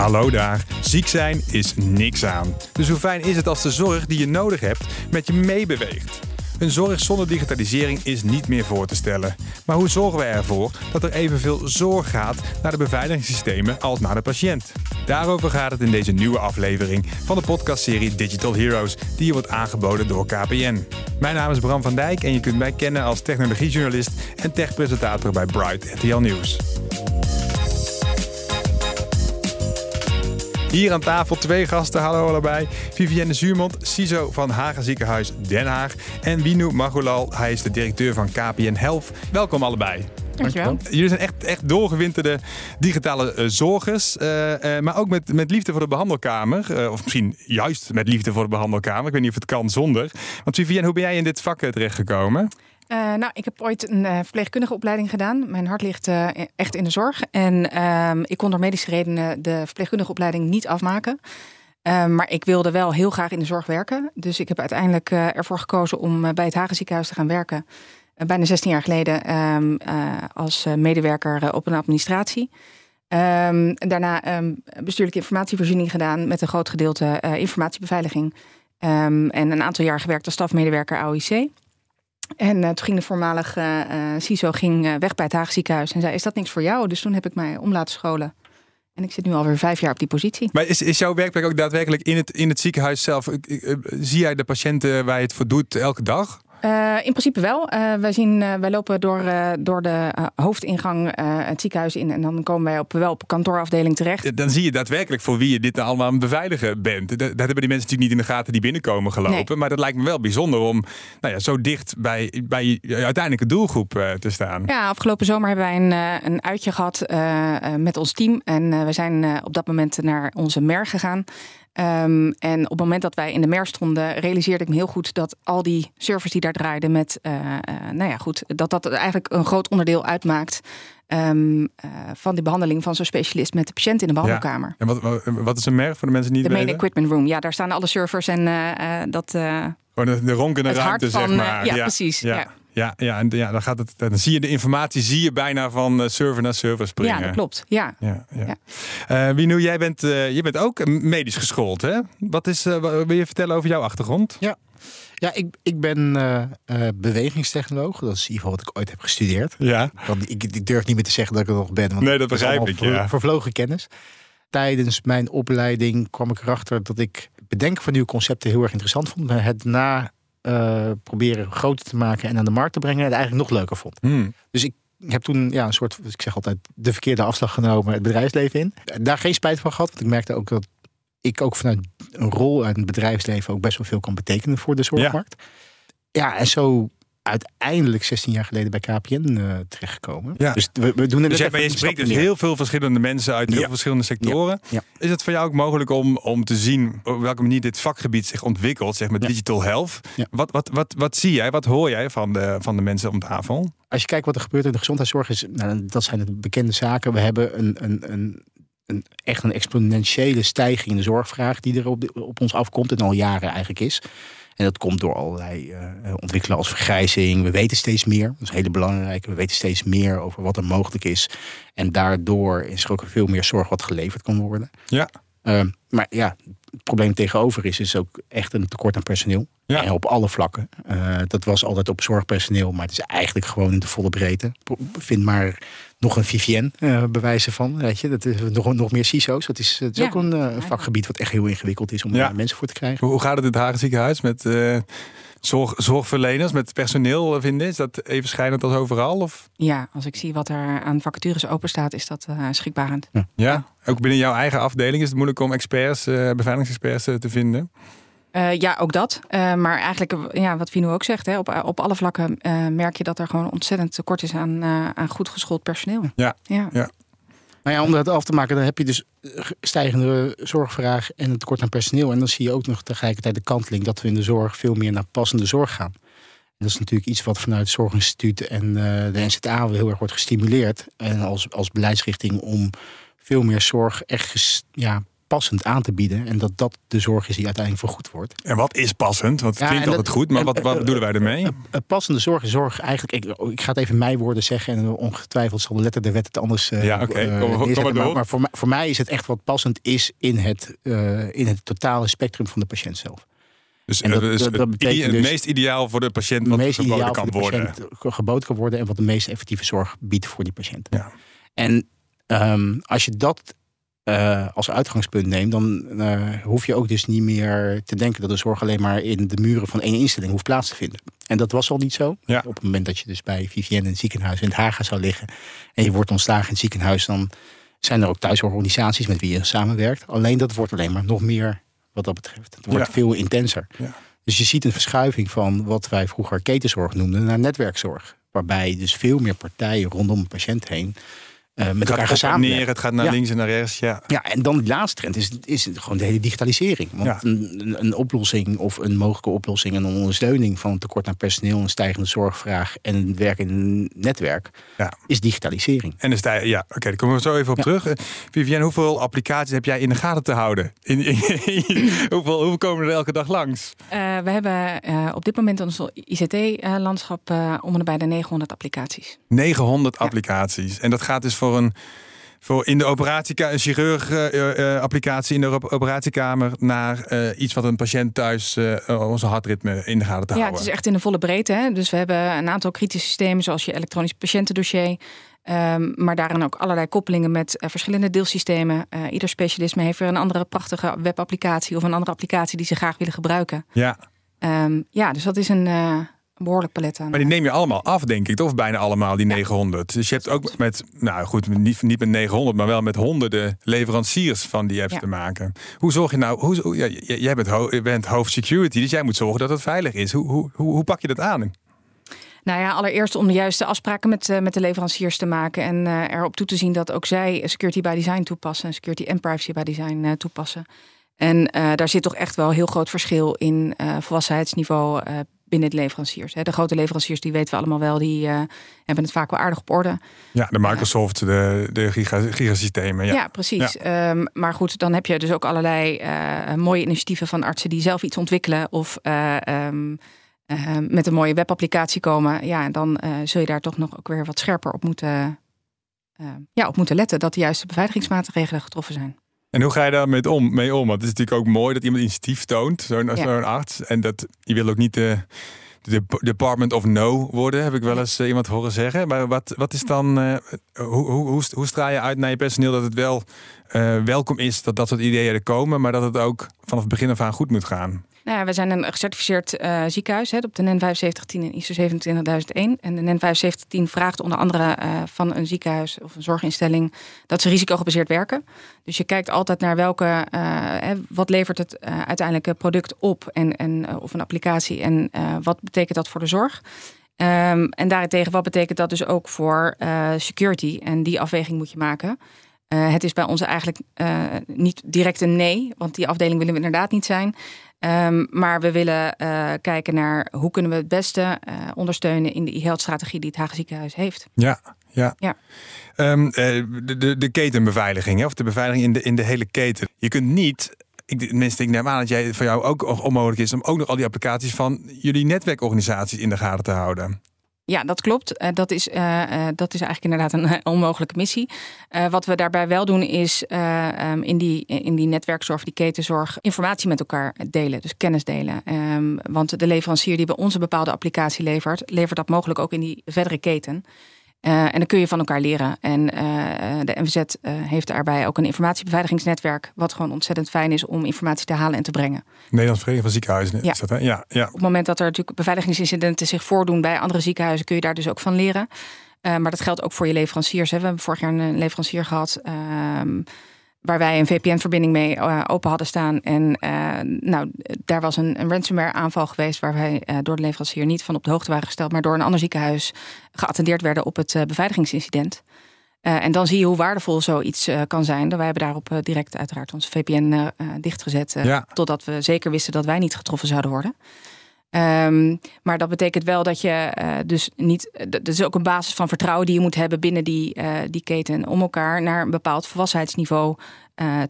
Hallo daar. Ziek zijn is niks aan. Dus hoe fijn is het als de zorg die je nodig hebt met je meebeweegt? Een zorg zonder digitalisering is niet meer voor te stellen. Maar hoe zorgen we ervoor dat er evenveel zorg gaat naar de beveiligingssystemen als naar de patiënt? Daarover gaat het in deze nieuwe aflevering van de podcastserie Digital Heroes, die je wordt aangeboden door KPN. Mijn naam is Bram van Dijk en je kunt mij kennen als technologiejournalist en techpresentator bij Bright RTL Nieuws. Hier aan tafel twee gasten, hallo allebei. Vivienne Zuurmond, CISO van Hagen Ziekenhuis Den Haag. En Winu Magulal, hij is de directeur van KPN Health. Welkom allebei. Dankjewel. Jullie zijn echt, echt doorgewinterde digitale uh, zorgers. Uh, uh, maar ook met, met liefde voor de behandelkamer. of misschien juist met liefde voor de behandelkamer. Ik weet niet of het kan zonder. Want Vivienne, hoe ben jij in dit vak terechtgekomen? Uh, nou, ik heb ooit een uh, verpleegkundige opleiding gedaan. Mijn hart ligt uh, echt in de zorg. En ehm, ik kon door medische redenen de verpleegkundige opleiding niet afmaken. Ehm, maar ik wilde wel heel graag in de zorg werken. Dus ik heb uiteindelijk ervoor gekozen om bij het Hagen ziekenhuis te gaan werken. bijna 16 jaar geleden um, als medewerker op een administratie. daarna bestuurlijke informatievoorziening gedaan met een groot gedeelte informatiebeveiliging. en een aantal jaar gewerkt als stafmedewerker AOIC. En uh, toen ging de voormalige uh, CISO ging, uh, weg bij het Haag ziekenhuis en zei: Is dat niks voor jou? Dus toen heb ik mij om laten scholen. En ik zit nu alweer vijf jaar op die positie. Maar is, is jouw werkplek ook daadwerkelijk in het, in het ziekenhuis zelf? Zie jij de patiënten waar je het voor doet elke dag? Uh, in principe wel. Uh, wij, zien, uh, wij lopen door, door de hoofdingang het ziekenhuis in en dan komen wij op, wel op kantoorafdeling terecht. Dan zie je daadwerkelijk voor wie je dit allemaal aan het beveiligen bent. Dat, dat hebben die mensen natuurlijk niet in de gaten die binnenkomen gelopen. Nee. Maar dat lijkt me wel bijzonder om nou ja, zo dicht bij, bij je uiteindelijke doelgroep te staan. Ja, afgelopen zomer hebben wij een, een uitje gehad met ons team. En we zijn op dat moment naar onze mer gegaan. Um, en op het moment dat wij in de MER stonden, realiseerde ik me heel goed dat al die servers die daar draaiden met, uh, uh, nou ja, goed, dat dat eigenlijk een groot onderdeel uitmaakt. Um, uh, van die behandeling van zo'n specialist met de patiënt in de behandelkamer. Ja. En wat, wat is een MER voor de mensen die niet De main equipment room. Ja, daar staan alle servers en dat... Gewoon de, de ronkende ruimte, van, zeg maar. ja, ja, precies. Ja. Ja, ja, en ja, dan, gaat het, dan zie je de informatie zie je bijna van server naar server springen. Ja, dat klopt. Ja. ja, ja. ja. Uh, Wino, jij bent, uh, je bent ook medisch geschoold, hè? Wat is, uh, wil je vertellen over jouw achtergrond? Ja, ja ik, ik ben bewegingstechnoloog. Dat is in ieder geval wat ik ooit heb gestudeerd. Ja. Ik, ik, ik durf niet meer te zeggen dat ik het nog ben. Want nee, dat begrijp ik. Ver, ja. Vervlogen kennis. Tijdens mijn opleiding kwam ik erachter dat ik bedenken van nieuwe concepten heel erg interessant vond. Maar het na uh, proberen groter te maken en aan de markt te brengen. En het eigenlijk nog leuker vond. Hmm. Dus ik heb toen ja, een soort, ik zeg altijd, de verkeerde afslag genomen het bedrijfsleven in. Daar geen spijt van gehad, want ik merkte ook dat ik ook vanuit een rol uit het bedrijfsleven ook best wel veel kan betekenen voor de zorgmarkt. Ja, ja en zo uiteindelijk 16 jaar geleden bij KPN uh, terechtgekomen. Ja. Dus we, we doen het dus maar je spreekt dus heel veel verschillende mensen uit heel Ja. verschillende sectoren. Ja. Is het voor jou ook mogelijk om, om te zien op welke manier dit vakgebied zich ontwikkelt, zeg maar Ja. digital health? Ja. Wat, wat, wat, wat zie jij, wat hoor jij van de, van de mensen om tafel? Als je kijkt wat er gebeurt in de gezondheidszorg, is, nou, dat zijn de bekende zaken. We hebben een, een, een, een, echt een exponentiële stijging in de zorgvraag die er op, de- op ons afkomt en al jaren eigenlijk is. En dat komt door allerlei eh, ontwikkelen als vergrijzing. We weten steeds meer. Dat is hele belangrijke. We weten steeds meer over wat er mogelijk is. En daardoor is er ook veel meer zorg wat geleverd kan worden. Ja. Eh, maar ja, het probleem tegenover is, is ook echt een tekort aan personeel. Ja. En op alle vlakken. Eh, dat was altijd op zorgpersoneel, maar het is eigenlijk gewoon in de volle breedte. Vind maar nog een Vivien eh bewijzen van. Weet je, dat is nog, nog meer CISO's. Dat is, het is Ja. ook een eh, vakgebied wat echt heel ingewikkeld is om Ja. daar mensen voor te krijgen. Hoe gaat het in het Hagen ziekenhuis met eh, zorg, zorgverleners, met personeel eh, vinden? Is dat even schijnend als overal? Of? Ja, als ik zie wat er aan vacatures open staat, is dat uh, schrikbarend. Ja, ook binnen jouw eigen afdeling is het moeilijk om experts, eh beveiligingsexperts te vinden. Uh, ja, ook dat. Uh, maar eigenlijk, ja, wat Vino ook zegt, hè, op, op alle vlakken uh, merk je dat er gewoon ontzettend tekort is aan, uh, aan goed geschoold personeel. Ja. ja. ja. Maar ja, om dat af te maken, dan heb je dus stijgende zorgvraag en een tekort aan personeel. En dan zie je ook nog tegelijkertijd de kanteling dat we in de zorg veel meer naar passende zorg gaan. Dat is natuurlijk iets wat vanuit het Zorginstituut en uh, de NZA heel erg wordt gestimuleerd. En als, als beleidsrichting om veel meer zorg echt ja, passend aan te bieden. En dat dat de zorg is die uiteindelijk vergoed wordt. En wat is passend? Want het Ja, klinkt altijd dat- goed, maar en- wat, wat bedoelen wij ermee? Passende zorg is zorg eigenlijk. Ik, ik ga het even mijn woorden zeggen. En ongetwijfeld zal de letter de wet het anders. eh, Ja, oké. eh, Kom maar- kom maar neerzetten. door. maar maar voor, mij, voor mij is het echt wat passend is in het, eh, in het totale spectrum van de patiënt zelf. Dus en dat- dat het, betekent het dus- meest ideaal voor de patiënt Het wat meest geboden ideaal kan voor de worden. geboden kan worden. En wat de meest effectieve zorg biedt voor die patiënt. Ja. En ehm, als je dat eh, als uitgangspunt neemt, dan eh, hoef je ook dus niet meer te denken dat de zorg alleen maar in de muren van één instelling hoeft plaats te vinden. En dat was al niet zo. Ja. Op het moment dat je dus bij Vivienne in het ziekenhuis in het Haga zou liggen en je wordt ontslagen in het ziekenhuis, dan zijn er ook thuisorganisaties met wie je samenwerkt. Alleen dat wordt alleen maar nog meer wat dat betreft. Het wordt Ja. veel intenser. Ja. Dus je ziet een verschuiving van wat wij vroeger ketenzorg noemden naar netwerkzorg. Waarbij dus veel meer partijen rondom een patiënt heen met Het elkaar gaan en neer, het gaat naar Ja. links en naar rechts. Ja. Ja, en dan die laatste trend is, is gewoon de hele digitalisering. Want Ja. een, een- oplossing of een mogelijke oplossing en een ondersteuning van een tekort aan personeel, een stijgende zorgvraag en een werkend netwerk Ja. is digitalisering. En dus daar, ja, oké, daar komen we zo even op Ja. terug. Eh, Vivienne, hoeveel applicaties heb jij in de gaten te houden? In, in- hoeveel, hoeveel komen er elke dag langs? Eh, we hebben eh, op dit moment in ons ICT-landschap eh om en bij de 900 applicaties. 900 Ja. applicaties. En dat gaat dus voor een voor in de operatiekamer, een chirurg eh, eh, applicatie in de op- operatiekamer naar eh, iets wat een patiënt thuis eh, onze hartritme in de gaten te Ja, houden. het is echt in de volle breedte. Hè? Dus we hebben een aantal kritische systemen, zoals je elektronisch patiëntendossier. Ehm, maar daarin ook allerlei koppelingen met eh, verschillende deelsystemen. Eh, ieder specialisme heeft weer een andere prachtige webapplicatie of een andere applicatie die ze graag willen gebruiken. Ja, Ehm, ja, dus dat is een eh, behoorlijk palet aan. maar die neem je allemaal af, denk ik, toch? Of bijna allemaal, die 900. Dus je hebt ook met, nou goed, niet, niet met 900, maar wel met honderden leveranciers van die apps Ja. te maken. Hoe zorg je nou, hoe, ja, jij bent, ho- je bent hoofd security, dus jij moet zorgen dat het veilig is. Hoe, hoe, hoe, hoe pak je dat aan? Nou ja, allereerst om de juiste afspraken met, eh, met de leveranciers te maken. En eh, erop toe te zien dat ook zij security by design toepassen. En security en privacy by design eh, toepassen. En daar zit toch echt wel heel groot verschil in volwassenheidsniveau binnen de leveranciers. De grote leveranciers, die weten we allemaal wel, die eh, hebben het vaak wel aardig op orde. Ja, de Microsoft, de, de giga, gigasystemen. Ja, Ja. precies. Ehm, maar goed, dan heb je dus ook allerlei eh, mooie initiatieven van artsen die zelf iets ontwikkelen of eh, ehm, eh, met een mooie webapplicatie komen. Ja, en dan eh, zul je daar toch nog ook weer wat scherper op moeten, eh, ja, op moeten letten dat de juiste beveiligingsmaatregelen getroffen zijn. En hoe ga je daar met om, mee om? Want het is natuurlijk ook mooi dat iemand initiatief toont, zo'n Ja. arts. En dat je wil ook niet de, de Department of No worden, heb ik wel eens eh, iemand horen zeggen. Maar wat, wat is dan, eh, hoe, hoe, hoe, hoe straal je uit naar je personeel dat het wel eh, welkom is dat dat soort ideeën er komen, maar dat het ook vanaf het begin af aan goed moet gaan? Nou we zijn een gecertificeerd eh, ziekenhuis hè, op de NEN 7510 en ISO 27001. En de NEN 7510 vraagt onder andere eh, van een ziekenhuis of een zorginstelling dat ze risicogebaseerd werken. Dus je kijkt altijd naar welke, eh, hè, wat levert het uiteindelijke product op en, en, of een applicatie en wat betekent dat voor de zorg. Ehm, en daarentegen, wat betekent dat dus ook voor security? En die afweging moet je maken. Het is bij ons eigenlijk niet direct een nee, want die afdeling willen we inderdaad niet zijn. Ehm, maar we willen eh, kijken naar hoe kunnen we het beste eh, ondersteunen in de e-health strategie die het Haag Ziekenhuis heeft. Ja, ja. Ja. Ehm, eh, de, de, de ketenbeveiliging, of de beveiliging in de, in de hele keten. Je kunt niet, ik, tenminste, ik neem aan dat jij voor jou ook onmogelijk is om ook nog al die applicaties van jullie netwerkorganisaties in de gaten te houden. Ja, dat klopt. Eh, dat, is, eh, eh, dat is eigenlijk inderdaad een onmogelijke missie. Wat we daarbij wel doen is eh, ehm, in, die, in die netwerkzorg, die ketenzorg, informatie met elkaar delen. Dus kennis delen. Ehm, want de leverancier die bij ons een bepaalde applicatie levert, levert dat mogelijk ook in die verdere keten. Eh, en dan kun je van elkaar leren. En eh, de NVZ eh, heeft daarbij ook een informatiebeveiligingsnetwerk, wat gewoon ontzettend fijn is om informatie te halen en te brengen. Nederlands Vereniging van Ziekenhuizen Ja. is dat, hè? Ja, ja. Op het moment dat er natuurlijk beveiligingsincidenten zich voordoen bij andere ziekenhuizen, kun je daar dus ook van leren. Maar dat geldt ook voor je leveranciers. Hè. We hebben vorig jaar een leverancier gehad. ehm, waar wij een VPN-verbinding mee eh, open hadden staan. En eh, nou, daar was een, een ransomware aanval geweest... waar wij eh, door de leverancier niet van op de hoogte waren gesteld... maar door een ander ziekenhuis geattendeerd werden op het beveiligingsincident. En dan zie je hoe waardevol zoiets kan zijn. Wij hebben daarop direct uiteraard onze VPN dichtgezet... Ja. totdat we zeker wisten dat wij niet getroffen zouden worden. Ehm, maar dat betekent wel dat je uh, dus niet. Dat is ook een basis van vertrouwen die je moet hebben binnen die, uh, die keten. Om elkaar naar een bepaald volwassenheidsniveau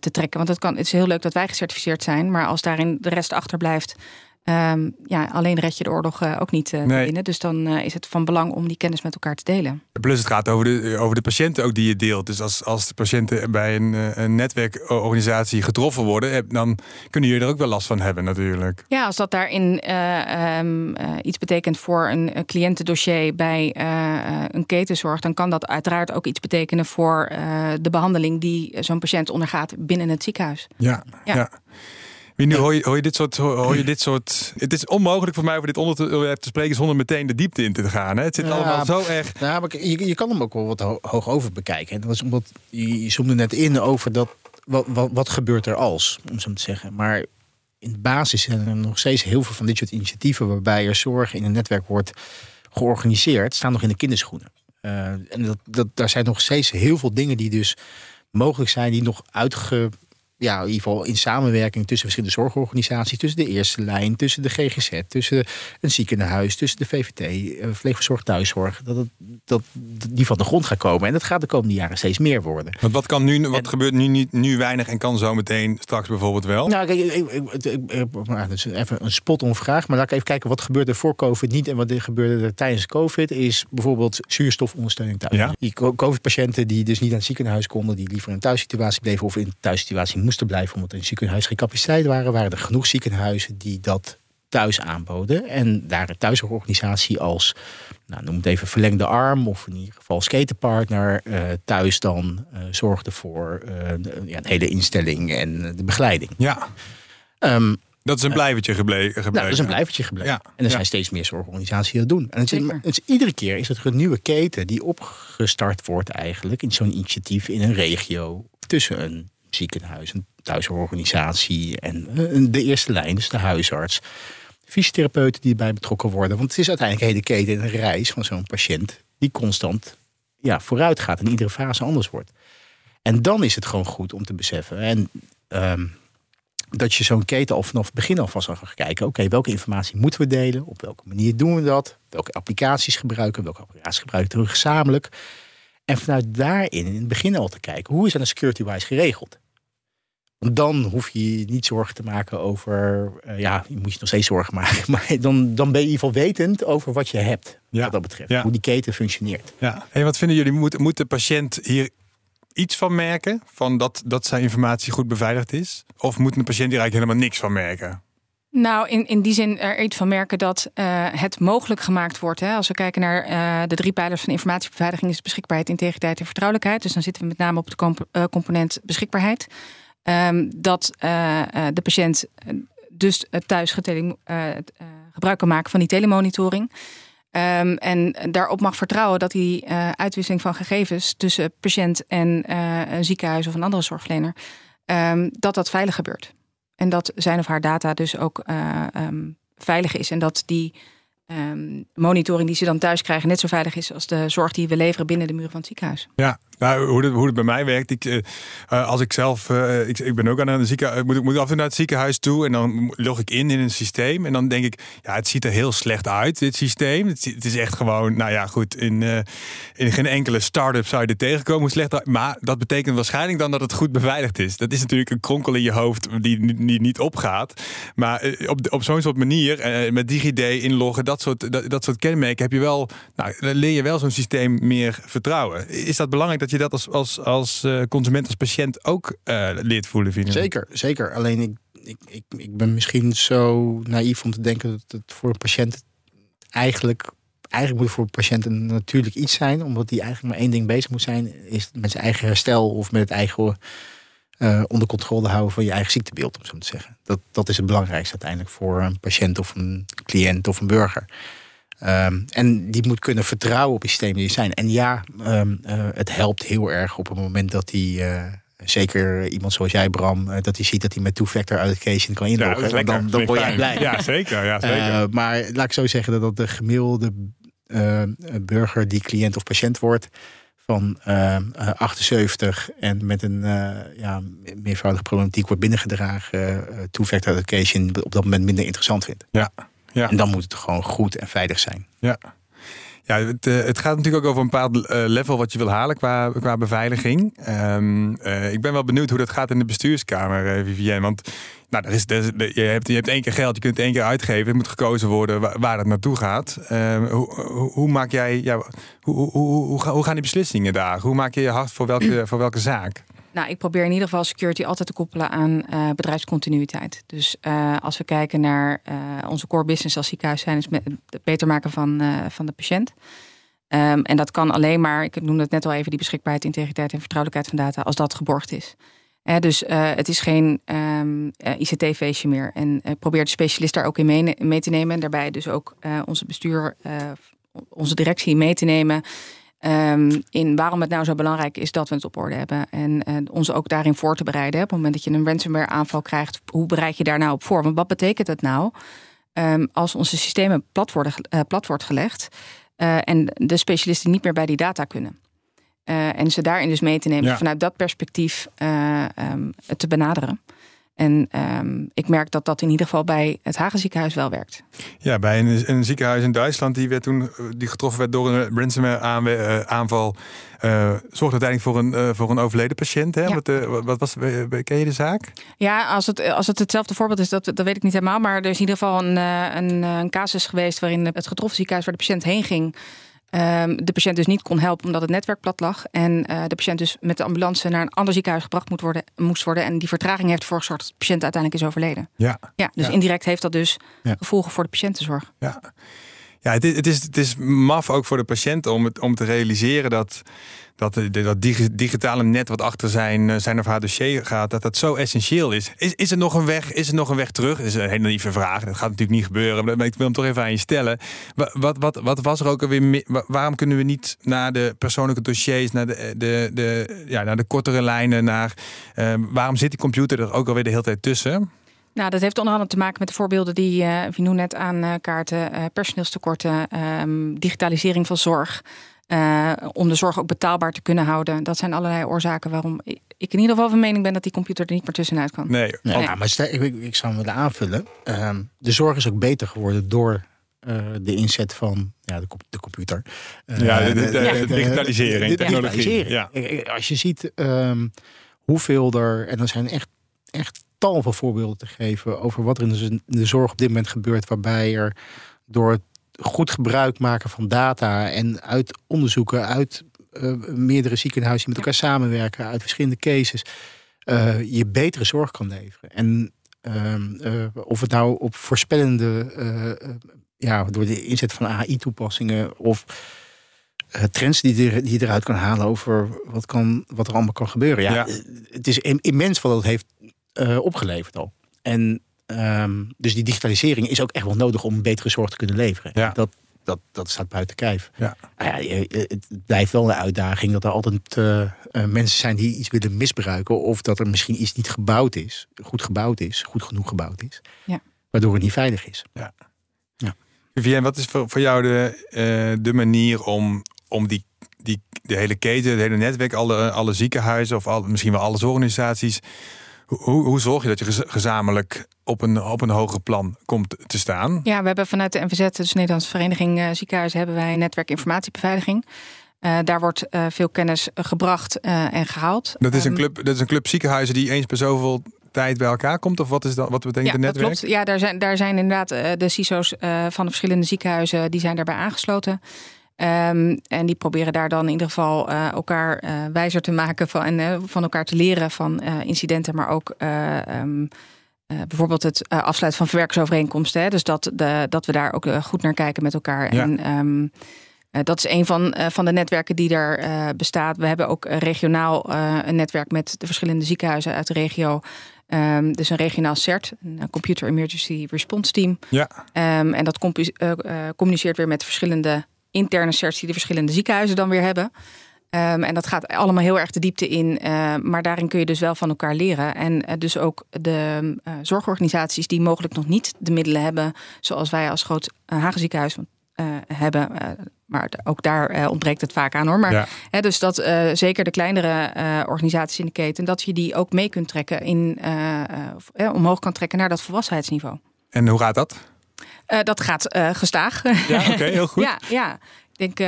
te trekken. Want het, kan, het is heel leuk dat wij gecertificeerd zijn. Maar als daarin de rest achterblijft. Um, ja, alleen red je de oorlog uh, ook niet uh, nee. binnen. Dus dan uh, is het van belang om die kennis met elkaar te delen. Plus het gaat over de, over de patiënten ook die je deelt. Dus als, als de patiënten bij een, een netwerkorganisatie getroffen worden... dan kunnen jullie er ook wel last van hebben natuurlijk. Ja, als dat daarin um, iets betekent voor een, een cliëntendossier bij een ketenzorg... dan kan dat uiteraard ook iets betekenen voor de behandeling... die zo'n patiënt ondergaat binnen het ziekenhuis. ja. ja. ja. Nu hoor je, hoor je, dit soort, hoor je dit soort. Het is onmogelijk voor mij over dit onderwerp te spreken zonder meteen de diepte in te gaan. Hè? Het zit ja, allemaal zo erg. Ja, maar je, je kan hem ook wel wat hoog over bekijken. En dat is omdat je, je zoomde net in over dat. Wat, wat, wat gebeurt er als, om zo te zeggen. Maar in de basis zijn er nog steeds heel veel van dit soort initiatieven waarbij er zorg in een netwerk wordt georganiseerd, staan nog in de kinderschoenen. Uh, en dat, dat, daar zijn nog steeds heel veel dingen die dus mogelijk zijn, die nog uitge ja, in ieder geval in samenwerking tussen verschillende zorgorganisaties, tussen de eerste lijn, tussen de GGZ, tussen een ziekenhuis, tussen de VVT, eh, verpleegverzorg, thuiszorg, dat, het, dat die van de grond gaat komen. En dat gaat de komende jaren steeds meer worden. Want wat, kan nu, wat gebeurt nu, niet, nu weinig en kan zo meteen straks bijvoorbeeld wel? Nou, kijk, ik, ik, ik, even een spot on vraag, maar laat ik even kijken wat gebeurde voor COVID niet en wat er gebeurde er tijdens COVID. Is bijvoorbeeld zuurstofondersteuning thuis. Ja? Die COVID-patiënten die dus niet aan het ziekenhuis konden, die liever in een thuissituatie bleven of in een thuissituatie moesten blijven omdat in ziekenhuis geen capaciteit waren, waren er genoeg ziekenhuizen die dat thuis aanboden. En daar een thuisorganisatie als, nou, noem het even verlengde arm of in ieder geval skatepartner uh, thuis dan uh, zorgde voor uh, de, ja, de hele instelling en de begeleiding. Ja. Um, dat is een blijvertje gebleven. Nou, dat is een blijvertje gebleven. Ja. En er zijn steeds meer zorgorganisaties die dat doen. En het is, het is, iedere keer is het een nieuwe keten die opgestart wordt eigenlijk in zo'n initiatief in een regio tussen een ziekenhuis, een thuisorganisatie en eh, de eerste lijn, dus de huisarts. Fysiotherapeuten die erbij betrokken worden. Want het is uiteindelijk een hele keten in een reis van zo'n patiënt die constant ja, vooruit gaat en iedere fase anders wordt. En dan is het gewoon goed om te beseffen. En um, dat je zo'n keten al vanaf het begin al gaat kijken. Oké, welke informatie moeten we delen? Op welke manier doen we dat? Welke applicaties gebruiken? Welke applicaties gebruiken we gezamenlijk? En vanuit daarin in het begin al te kijken. Hoe is dat een security-wise geregeld? Dan hoef je niet zorgen te maken over. Uh, ja, je moet je nog steeds zorgen maken. Maar dan, dan ben je in ieder geval wetend over wat je hebt. Ja. Wat dat betreft. Hoe die keten functioneert. Ja. Hey, wat vinden jullie? Moet, moet de patiënt hier iets van merken? Van dat, dat zijn informatie goed beveiligd is? Of moet een patiënt hier eigenlijk helemaal niks van merken? Nou, in, in die zin er iets van merken dat uh, het mogelijk gemaakt wordt. Hè. Als we kijken naar uh, de drie pijlers van informatiebeveiliging, is beschikbaarheid, integriteit en vertrouwelijkheid. Dus dan zitten we met name op de comp uh, component beschikbaarheid. Um, dat uh, de patiënt dus thuis uh, gebruik kan maken van die telemonitoring. Um, en daarop mag vertrouwen dat die uitwisseling van gegevens tussen patiënt en een ziekenhuis of een andere zorgverlener, um, dat dat veilig gebeurt. En dat zijn of haar data dus ook veilig is. En dat die monitoring die ze dan thuis krijgen net zo veilig is als de zorg die we leveren binnen de muren van het ziekenhuis. Ja, nou, hoe, het, hoe het bij mij werkt, ik, uh, als ik zelf, uh, ik, ben ook aan een ziekenhuis, moet, moet af en toe naar het ziekenhuis toe en dan log ik in in een systeem en dan denk ik, ja, het ziet er heel slecht uit, dit systeem. Het, is echt gewoon, nou ja, goed, in, in geen enkele start-up zou je er tegenkomen slecht Maar dat betekent waarschijnlijk dan dat het goed beveiligd is. Dat is natuurlijk een kronkel in je hoofd die, die niet opgaat. Maar op, op zo'n soort manier, met DigiD inloggen, dat soort, dat, dat soort kenmerken, heb je wel, nou, leer je wel zo'n systeem meer vertrouwen. Is dat belangrijk dat je dat als, als, als uh, consument, als patiënt ook uh, leert voelen, vinden. Zeker, zeker. Alleen ik, ik, ik, ik ben misschien zo naïef om te denken dat het voor een patiënt eigenlijk eigenlijk moet voor een patiënt een natuurlijk iets zijn, omdat hij eigenlijk maar één ding bezig moet zijn, is met zijn eigen herstel of met het eigen uh, onder controle houden van je eigen ziektebeeld, om zo te zeggen. Dat, dat is het belangrijkste uiteindelijk voor een patiënt of een cliënt of een burger. Um, en die moet kunnen vertrouwen op die systemen die er zijn. En ja, um, uh, het helpt heel erg op het moment dat hij. Uh, zeker iemand zoals jij, Bram, uh, dat hij ziet dat hij met two-factor authentication kan inloggen. Ja, dan, dan word je blij. Ja, zeker. Ja, zeker. maar laat ik zo zeggen dat, dat de gemiddelde burger die cliënt of patiënt wordt van 78 en met een ja, meervoudige problematiek wordt binnengedragen, two-factor authentication op dat moment minder interessant vindt. Ja. Ja. En dan moet het gewoon goed en veilig zijn. Ja. Ja, het, uh, het, gaat natuurlijk ook over een bepaald uh, level wat je wil halen qua, qua beveiliging. Um, uh, ik ben wel benieuwd hoe dat gaat in de bestuurskamer, Vivienne. Want nou, er is, er is, je, hebt, je hebt één keer geld, je kunt het één keer uitgeven. Het moet gekozen worden waar, waar het naartoe gaat. Um, hoe, hoe, hoe, maak jij, ja, hoe, hoe, hoe, gaan die beslissingen daar? Hoe maak je je hart voor welke, voor welke zaak? Nou, ik probeer in ieder geval security altijd te koppelen aan uh, bedrijfscontinuïteit. Dus uh, als we kijken naar uh, onze core business als ziekenhuis zijn, is het beter maken van, van de patiënt. Um, en dat kan alleen maar, ik noemde het net al even, die beschikbaarheid, integriteit en vertrouwelijkheid van data, als dat geborgd is. dus het is geen um, ICT-feestje meer. En probeer de specialist daar ook in mee, mee, te nemen. En daarbij dus ook onze bestuur, onze directie mee te nemen. Um, in waarom het nou zo belangrijk is dat we het op orde hebben. En uh, ons ook daarin voor te bereiden. Op het moment dat je een ransomware aanval krijgt, hoe bereid je daar nou op voor? Want wat betekent dat nou um, als onze systemen plat, worden, uh, plat wordt gelegd uh, en de specialisten niet meer bij die data kunnen? en ze daarin dus mee te nemen, ja. vanuit dat perspectief um, te benaderen. En um, ik merk dat dat in ieder geval bij het Hagen ziekenhuis wel werkt. Ja, bij een, een ziekenhuis in Duitsland die, werd toen, die getroffen werd door een ransomware aanval... Uh, zorgde uiteindelijk voor een, uh, voor een overleden patiënt. Hè? Ja. Wat, uh, wat, was, ken je de zaak? Ja, als het, als het hetzelfde voorbeeld is, dat, dat weet ik niet helemaal. Maar er is in ieder geval een, een, een casus geweest waarin het getroffen ziekenhuis waar de patiënt heen ging Um, de patiënt dus niet kon helpen omdat het netwerk plat lag. En uh, de patiënt dus met de ambulance naar een ander ziekenhuis gebracht moet worden, moest worden. En die vertraging heeft ervoor gezorgd dat de patiënt uiteindelijk is overleden. Ja. ja dus ja. indirect heeft dat dus ja. gevolgen voor de patiëntenzorg. Ja. Ja, het is, het, is, het is maf ook voor de patiënt om, om te realiseren dat, dat dat digitale net wat achter zijn, zijn of haar dossier gaat, dat dat zo essentieel is. Is, is er nog een weg? Is er nog een weg terug? Dat is een hele lieve vraag. Dat gaat natuurlijk niet gebeuren, maar ik wil hem toch even aan je stellen. Wat, wat, wat was er ook alweer? Waarom kunnen we niet naar de persoonlijke dossiers, naar de, de, de, ja, naar de kortere lijnen, naar waarom zit die computer er ook alweer de hele tijd tussen? Nou, dat heeft onder andere te maken met de voorbeelden die uh, Vino net aankaarten. Uh, personeelstekorten, um, digitalisering van zorg. Uh, om de zorg ook betaalbaar te kunnen houden. Dat zijn allerlei oorzaken waarom ik in ieder geval van mening ben dat die computer er niet meer tussenuit kan. Nee, nee. Oh, maar stel, ik, ik, zou hem willen aanvullen. Uh, de zorg is ook beter geworden door uh, de inzet van ja, de, de computer. Uh, ja, de, de, de, de digitalisering, de, technologie. Ja. Als je ziet um, hoeveel er, en er zijn echt, echt tal van voorbeelden te geven over wat er in de zorg op dit moment gebeurt, waarbij er door het goed gebruik maken van data en uit onderzoeken, uit uh, meerdere ziekenhuizen die met elkaar samenwerken, uit verschillende cases, uh, je betere zorg kan leveren. En uh, of het nou op voorspellende, ja, door de inzet van AI-toepassingen of trends die, er, die je eruit kan halen over wat, kan, wat er allemaal kan gebeuren. Ja, ja. Het is immens wat dat heeft opgeleverd al. En Um, dus die digitalisering is ook echt wel nodig om betere zorg te kunnen leveren. Ja. Dat, dat, dat staat buiten kijf. Ja. Nou ja, het blijft wel een uitdaging dat er altijd uh, mensen zijn die iets willen misbruiken. Of dat er misschien iets niet gebouwd is, goed gebouwd is, goed genoeg gebouwd is. Ja. Waardoor het niet veilig is. Ja. ja. Vivienne, wat is voor, voor jou de, uh, de manier om, om die, die, de hele keten, het hele netwerk, alle, alle ziekenhuizen of al, misschien wel alle zorgorganisaties hoe, hoe zorg je dat je gezamenlijk op een, op een hoger plan komt te staan? Ja, we hebben vanuit de NVZ, dus Nederlandse Vereniging uh, Ziekenhuizen, hebben wij netwerk informatiebeveiliging. Uh, daar wordt uh, veel kennis gebracht en gehaald. Dat is, een club, dat is een club ziekenhuizen die eens per zoveel tijd bij elkaar komt? Of wat is dat? Wat betekent ja, het netwerk? Dat klopt. Ja, daar zijn, daar zijn inderdaad de CISO's van de verschillende ziekenhuizen die zijn daarbij aangesloten. Um, en die proberen daar dan in ieder geval uh, elkaar uh, wijzer te maken van, en uh, van elkaar te leren van incidenten, maar ook um, bijvoorbeeld het afsluiten van verwerkersovereenkomsten. Hè? Dus dat, de, dat we daar ook goed naar kijken met elkaar. Ja. En um, dat is een van, van de netwerken die er bestaat. We hebben ook regionaal een netwerk met de verschillende ziekenhuizen uit de regio. Um, dus een regionaal CERT, een Computer Emergency Response Team. Ja. Um, en dat communiceert weer met verschillende interne certs die de verschillende ziekenhuizen dan weer hebben. Um, en dat gaat allemaal heel erg de diepte in. Uh, maar daarin kun je dus wel van elkaar leren. En uh, dus ook de uh, zorgorganisaties die mogelijk nog niet de middelen hebben, zoals wij als groot Hagen ziekenhuis hebben. maar ook daar ontbreekt het vaak aan hoor. Maar ja. hè, dus dat zeker de kleinere organisaties in de keten, dat je die ook mee kunt trekken in omhoog kan trekken naar dat volwassenheidsniveau. En hoe gaat dat? Dat gaat gestaag. Ja, oké, heel goed. ja, ja, ik denk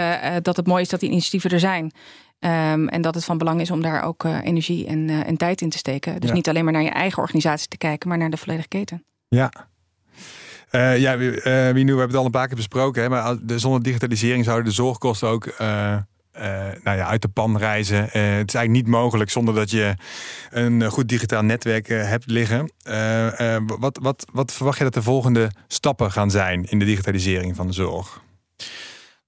dat het mooi is dat die initiatieven er zijn. Ehm, en dat het van belang is om daar ook energie en, en tijd in te steken. Dus niet alleen maar naar je eigen organisatie te kijken, maar naar de volledige keten. Ja, uh, ja, uh, we hebben het al een paar keer besproken. Hè, maar zonder digitalisering zouden de zorgkosten ook uh, nou ja, uit de pan reizen. het is eigenlijk niet mogelijk zonder dat je een goed digitaal netwerk hebt liggen. wat, wat, wat verwacht je dat de volgende stappen gaan zijn in de digitalisering van de zorg?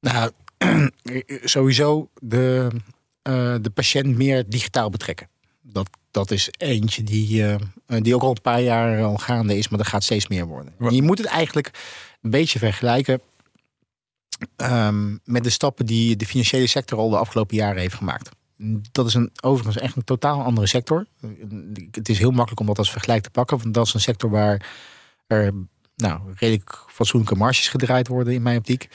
Nou, sowieso de, de patiënt meer digitaal betrekken. Dat, dat is eentje die, die ook al een paar jaar al gaande is, maar dat gaat steeds meer worden. Je moet het eigenlijk een beetje vergelijken um, met de stappen die de financiële sector al de afgelopen jaren heeft gemaakt. Dat is een, overigens echt een totaal andere sector. Het is heel makkelijk om dat als vergelijk te pakken, want dat is een sector waar er nou, redelijk fatsoenlijke marges gedraaid worden in mijn optiek.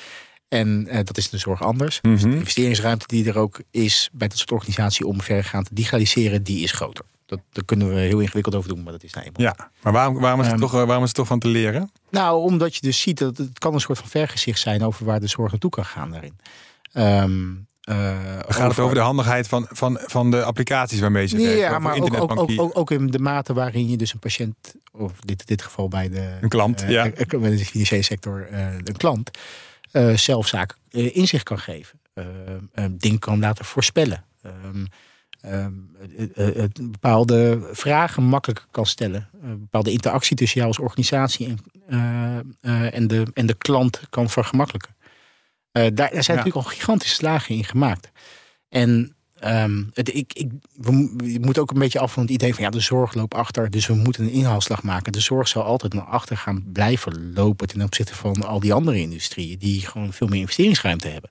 En uh, dat is de zorg anders. Dus de mhm. investeringsruimte die er ook is bij dat soort organisatie om verregaand te digitaliseren, die is groter. Dat, daar kunnen we heel ingewikkeld over doen, maar dat is nou eenmaal. Ja, maar waarom, waarom, is het um, toch, waarom is het toch van te leren? Nou, omdat je dus ziet dat het kan een soort van vergezicht zijn over waar de zorg naartoe kan gaan daarin. Um, uh, gaat het over de handigheid van, van, van de applicaties waarmee ze werken? Ja, maar ook, ook, ook, ook, in de mate waarin je dus een patiënt, of dit, dit geval bij de, een klant, uh, ja. bij de financiële sector, uh, een klant, zelfzaak uh, inzicht kan geven. Dingen kan laten voorspellen. Bepaalde vragen makkelijker kan stellen. bepaalde interactie tussen jou als organisatie en, en, de, en de klant kan vergemakkelijken. daar, daar zijn ja. natuurlijk al gigantische slagen in gemaakt. En Um, het, ik, ik, we, je moet ook een beetje af van het idee van ja, de zorg loopt achter, dus we moeten een inhaalslag maken. De zorg zal altijd naar achter gaan blijven lopen ten opzichte van al die andere industrieën die gewoon veel meer investeringsruimte hebben.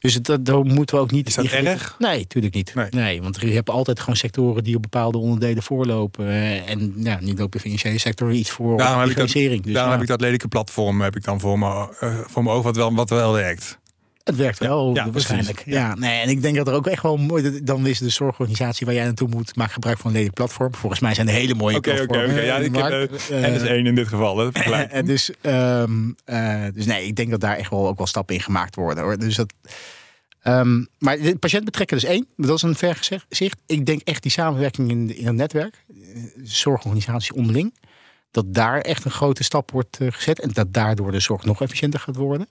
Dus dat, daar moeten we ook niet. Is dat erg? Nee, natuurlijk niet. Nee. nee. want je hebt altijd gewoon sectoren die op bepaalde onderdelen voorlopen. Eh, en ja, niet ook de financiële sector iets voor daarom heb ik dat, dus, daarom ja. heb ik dat lelijke platform heb ik dan voor me, uh, voor me ogen wat wel, wat wel werkt. Het werkt wel, ja, waarschijnlijk. Ja. nee, en ik denk dat er ook echt wel mooi... Dan is de zorgorganisatie waar jij naartoe moet... maak gebruik van een lelijk platform. Volgens mij zijn er hele mooie okay, platformen. Oké, oké. Ja, ik heb, uh, en is één in dit geval. Hè, dus, um, uh, dus nee, ik denk dat daar echt wel ook wel stappen in gemaakt worden. Hoor. Dus dat... Um, maar de patiënt betrekken dus één. Dat is een vergezicht. Ik denk echt die samenwerking in, in het netwerk. Zorgorganisatie onderling. Dat daar echt een grote stap wordt gezet. En dat daardoor de zorg nog efficiënter gaat worden.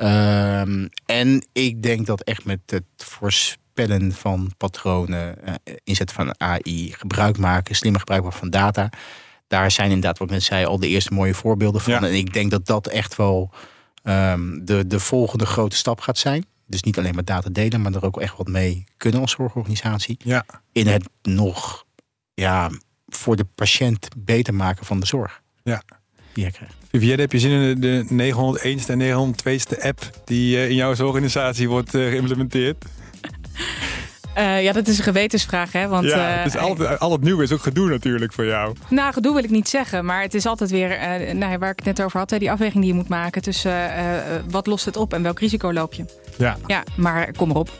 Um, en ik denk dat echt met het voorspellen van patronen, uh, inzet van AI, gebruik maken, slimmer gebruik maken van data. Daar zijn inderdaad, wat mensen zei, al de eerste mooie voorbeelden van. Ja. En ik denk dat dat echt wel um, de, de volgende grote stap gaat zijn. Dus niet alleen maar data delen, maar er ook echt wat mee kunnen als zorgorganisatie. Ja. In het nog ja, voor de patiënt beter maken van de zorg. Ja. Die hij krijgt. Vivienne, heb je zin in de 901ste en 902ste app die uh, in jouw organisatie wordt uh, geïmplementeerd? Uh, ja, dat is een gewetensvraag, hè? Want, ja, het is altijd, al het nieuwe is ook gedoe natuurlijk voor jou. Nou, gedoe wil ik niet zeggen, maar het is altijd weer, uh, nou, waar ik het net over had, hè, die afweging die je moet maken tussen wat lost het op en welk risico loop je. Ja. Ja, maar kom erop.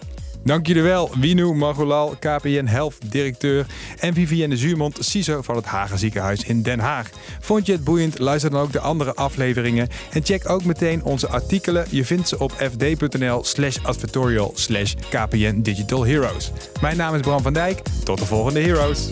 Dank jullie wel, Winu Magulal, KPN Health directeur en Vivienne Zuurmond, CISO van het Hagen Ziekenhuis in Den Haag. Vond je het boeiend? Luister dan ook de andere afleveringen en check ook meteen onze artikelen. Je vindt ze op fd.nl slash advertorial slash KPN Digital Heroes. Mijn naam is Bram van Dijk. Tot de volgende Heroes.